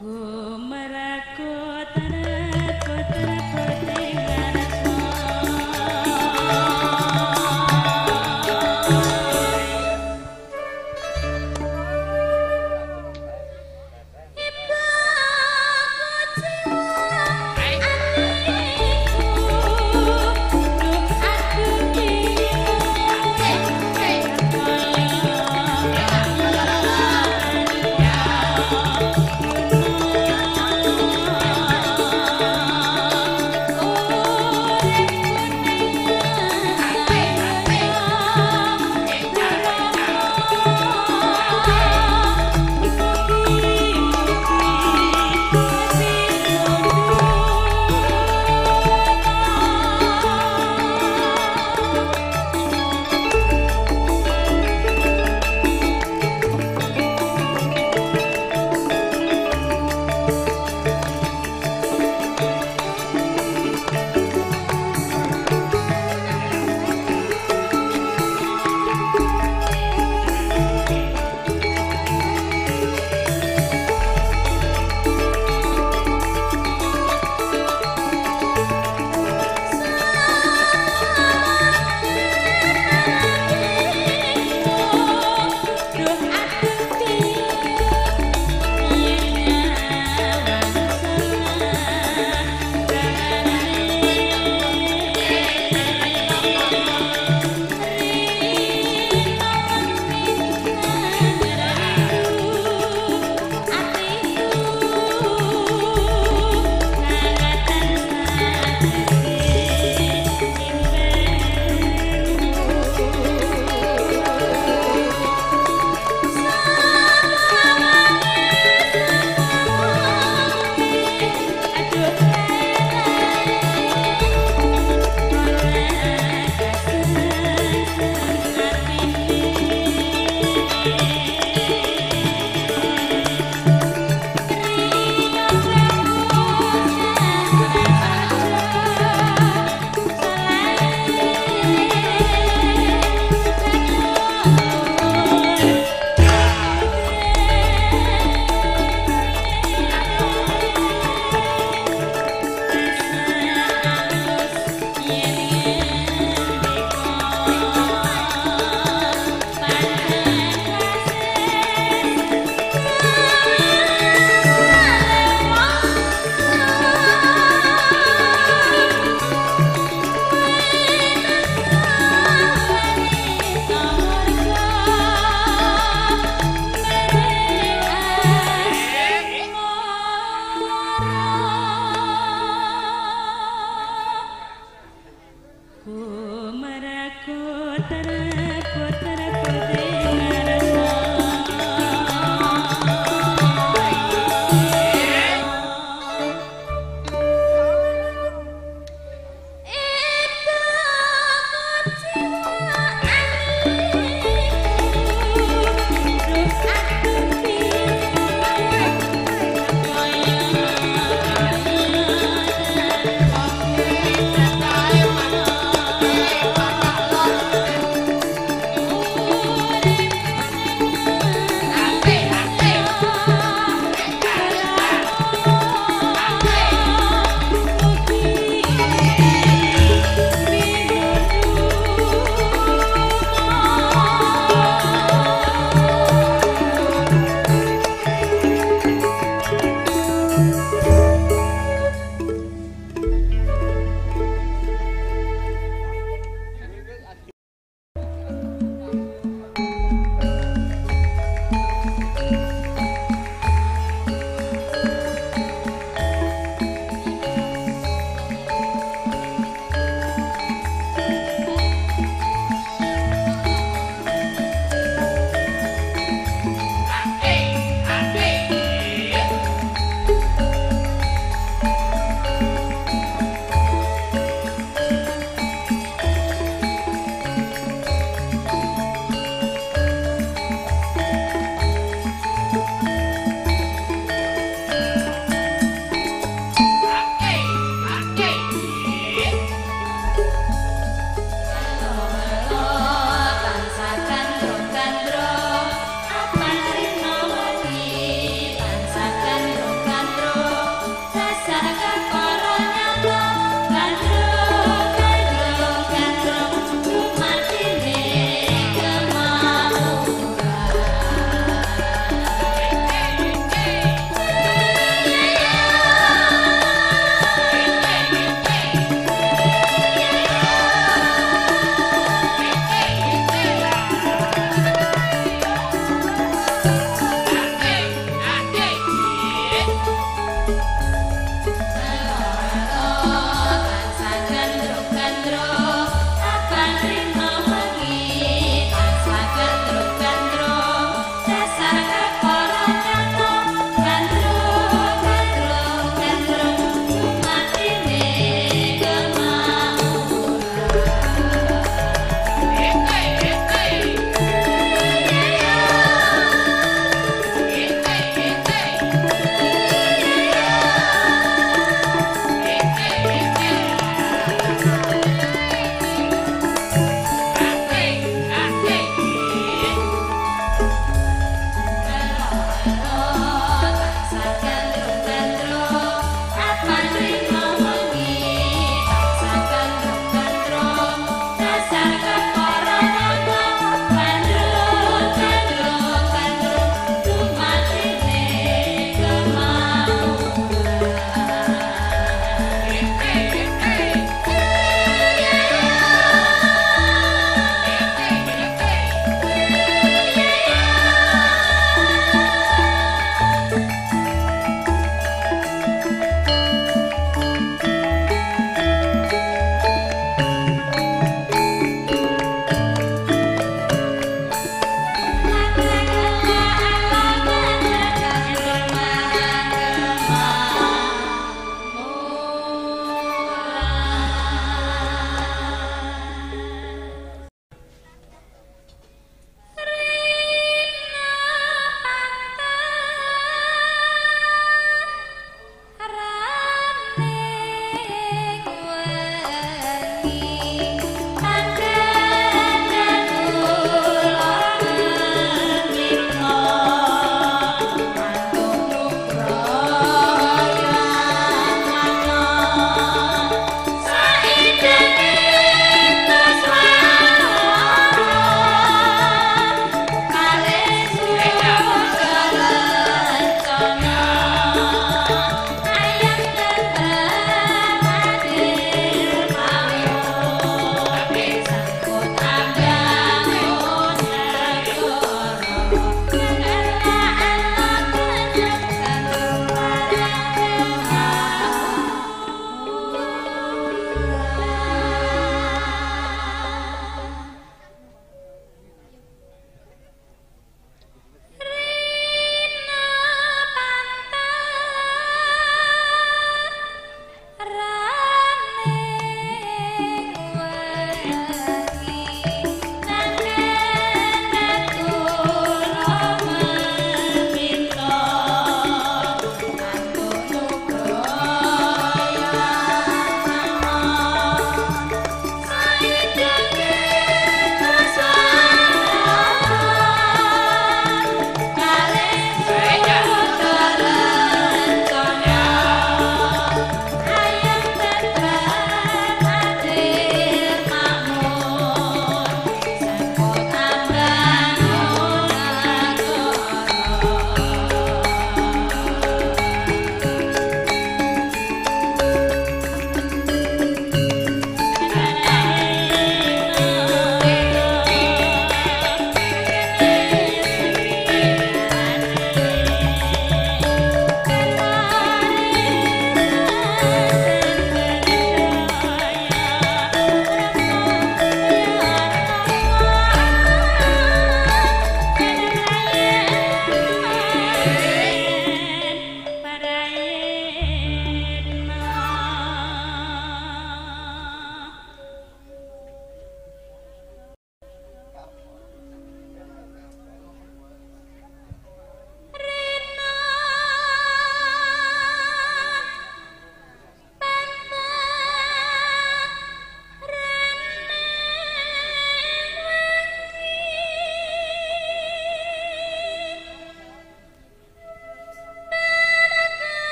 good.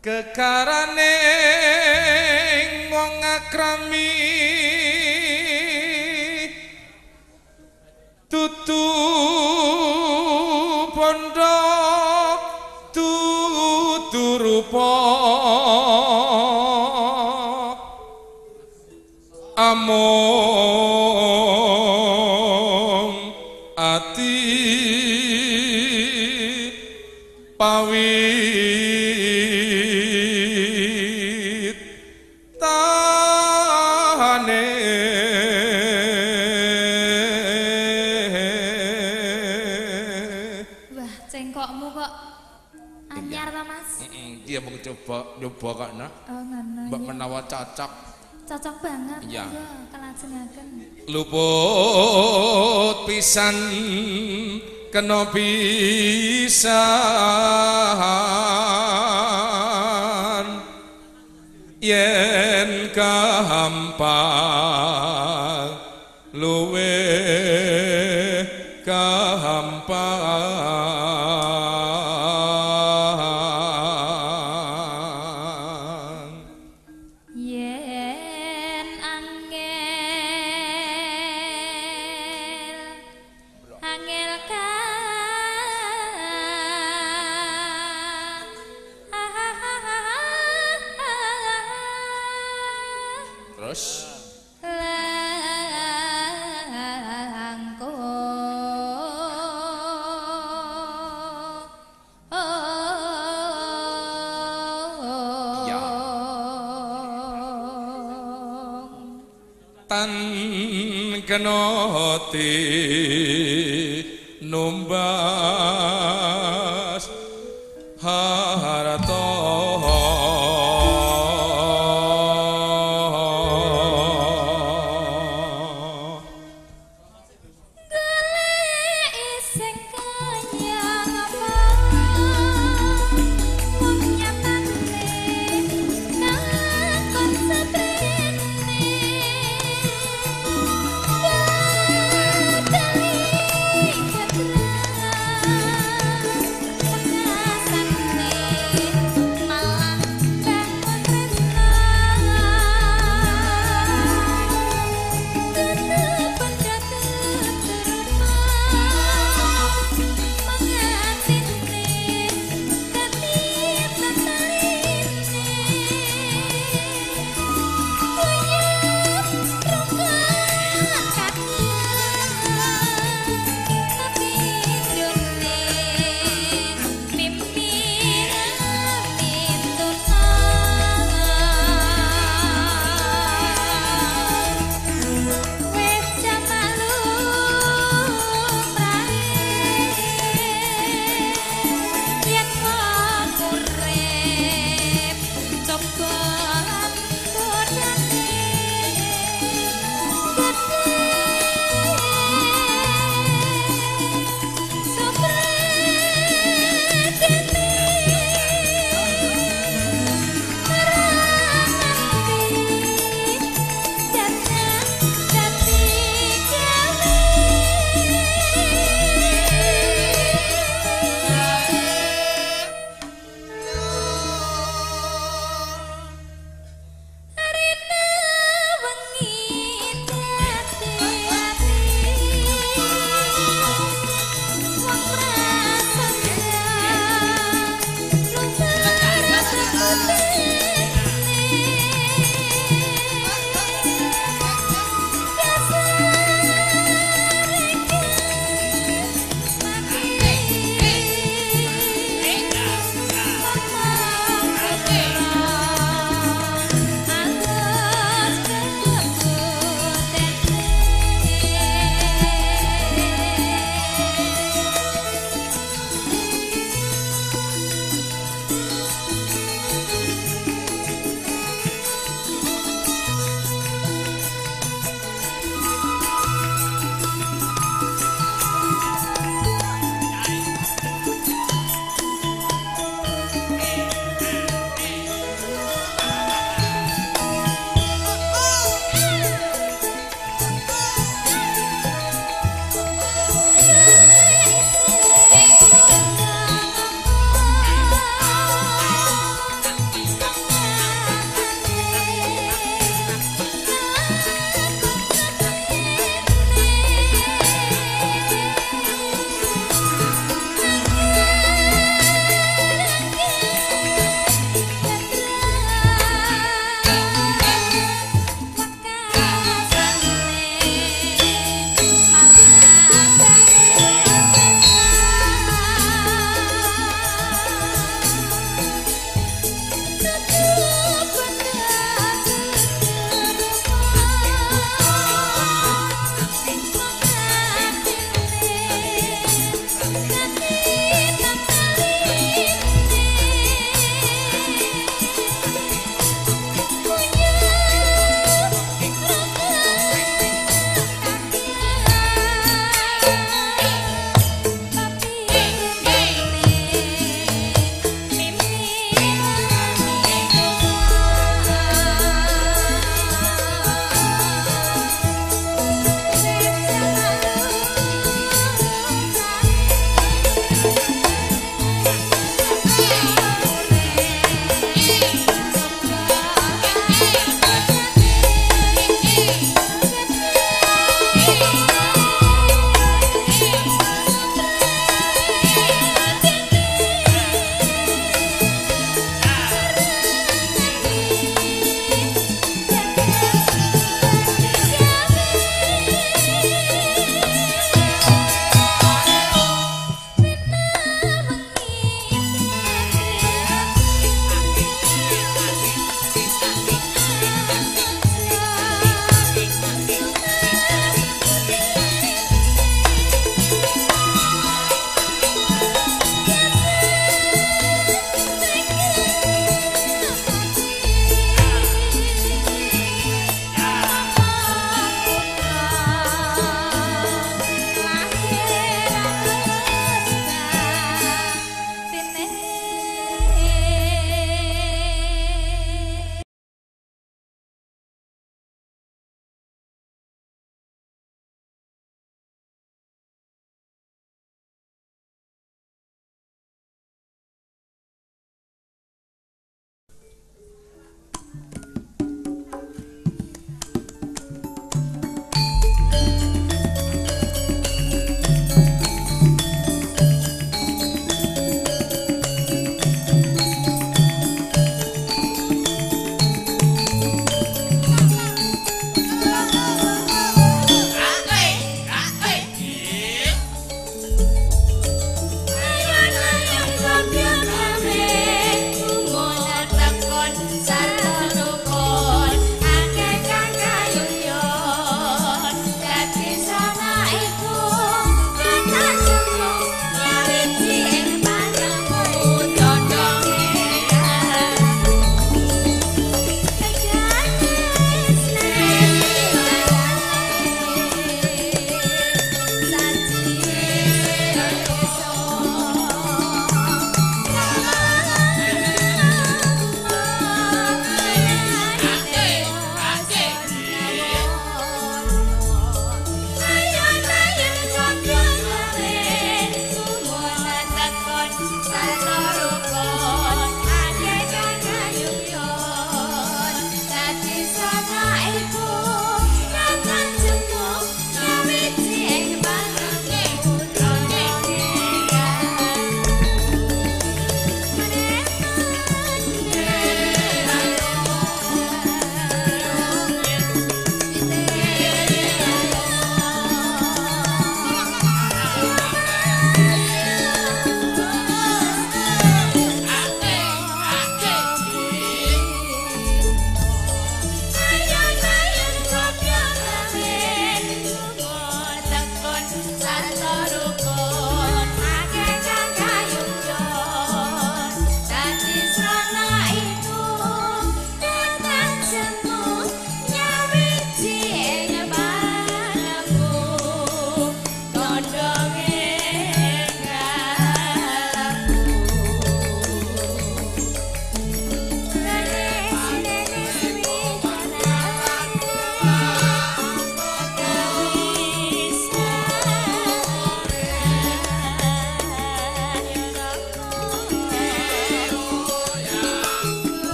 Kekarane wong akrami. Tutu bondo tutu rupa. Among coba kak nah Oh, ngono. mbak menawa cocok Cocok banget. Iya. kelajengaken. luput pisan kena pisan yen kahampang tan kenoti numbas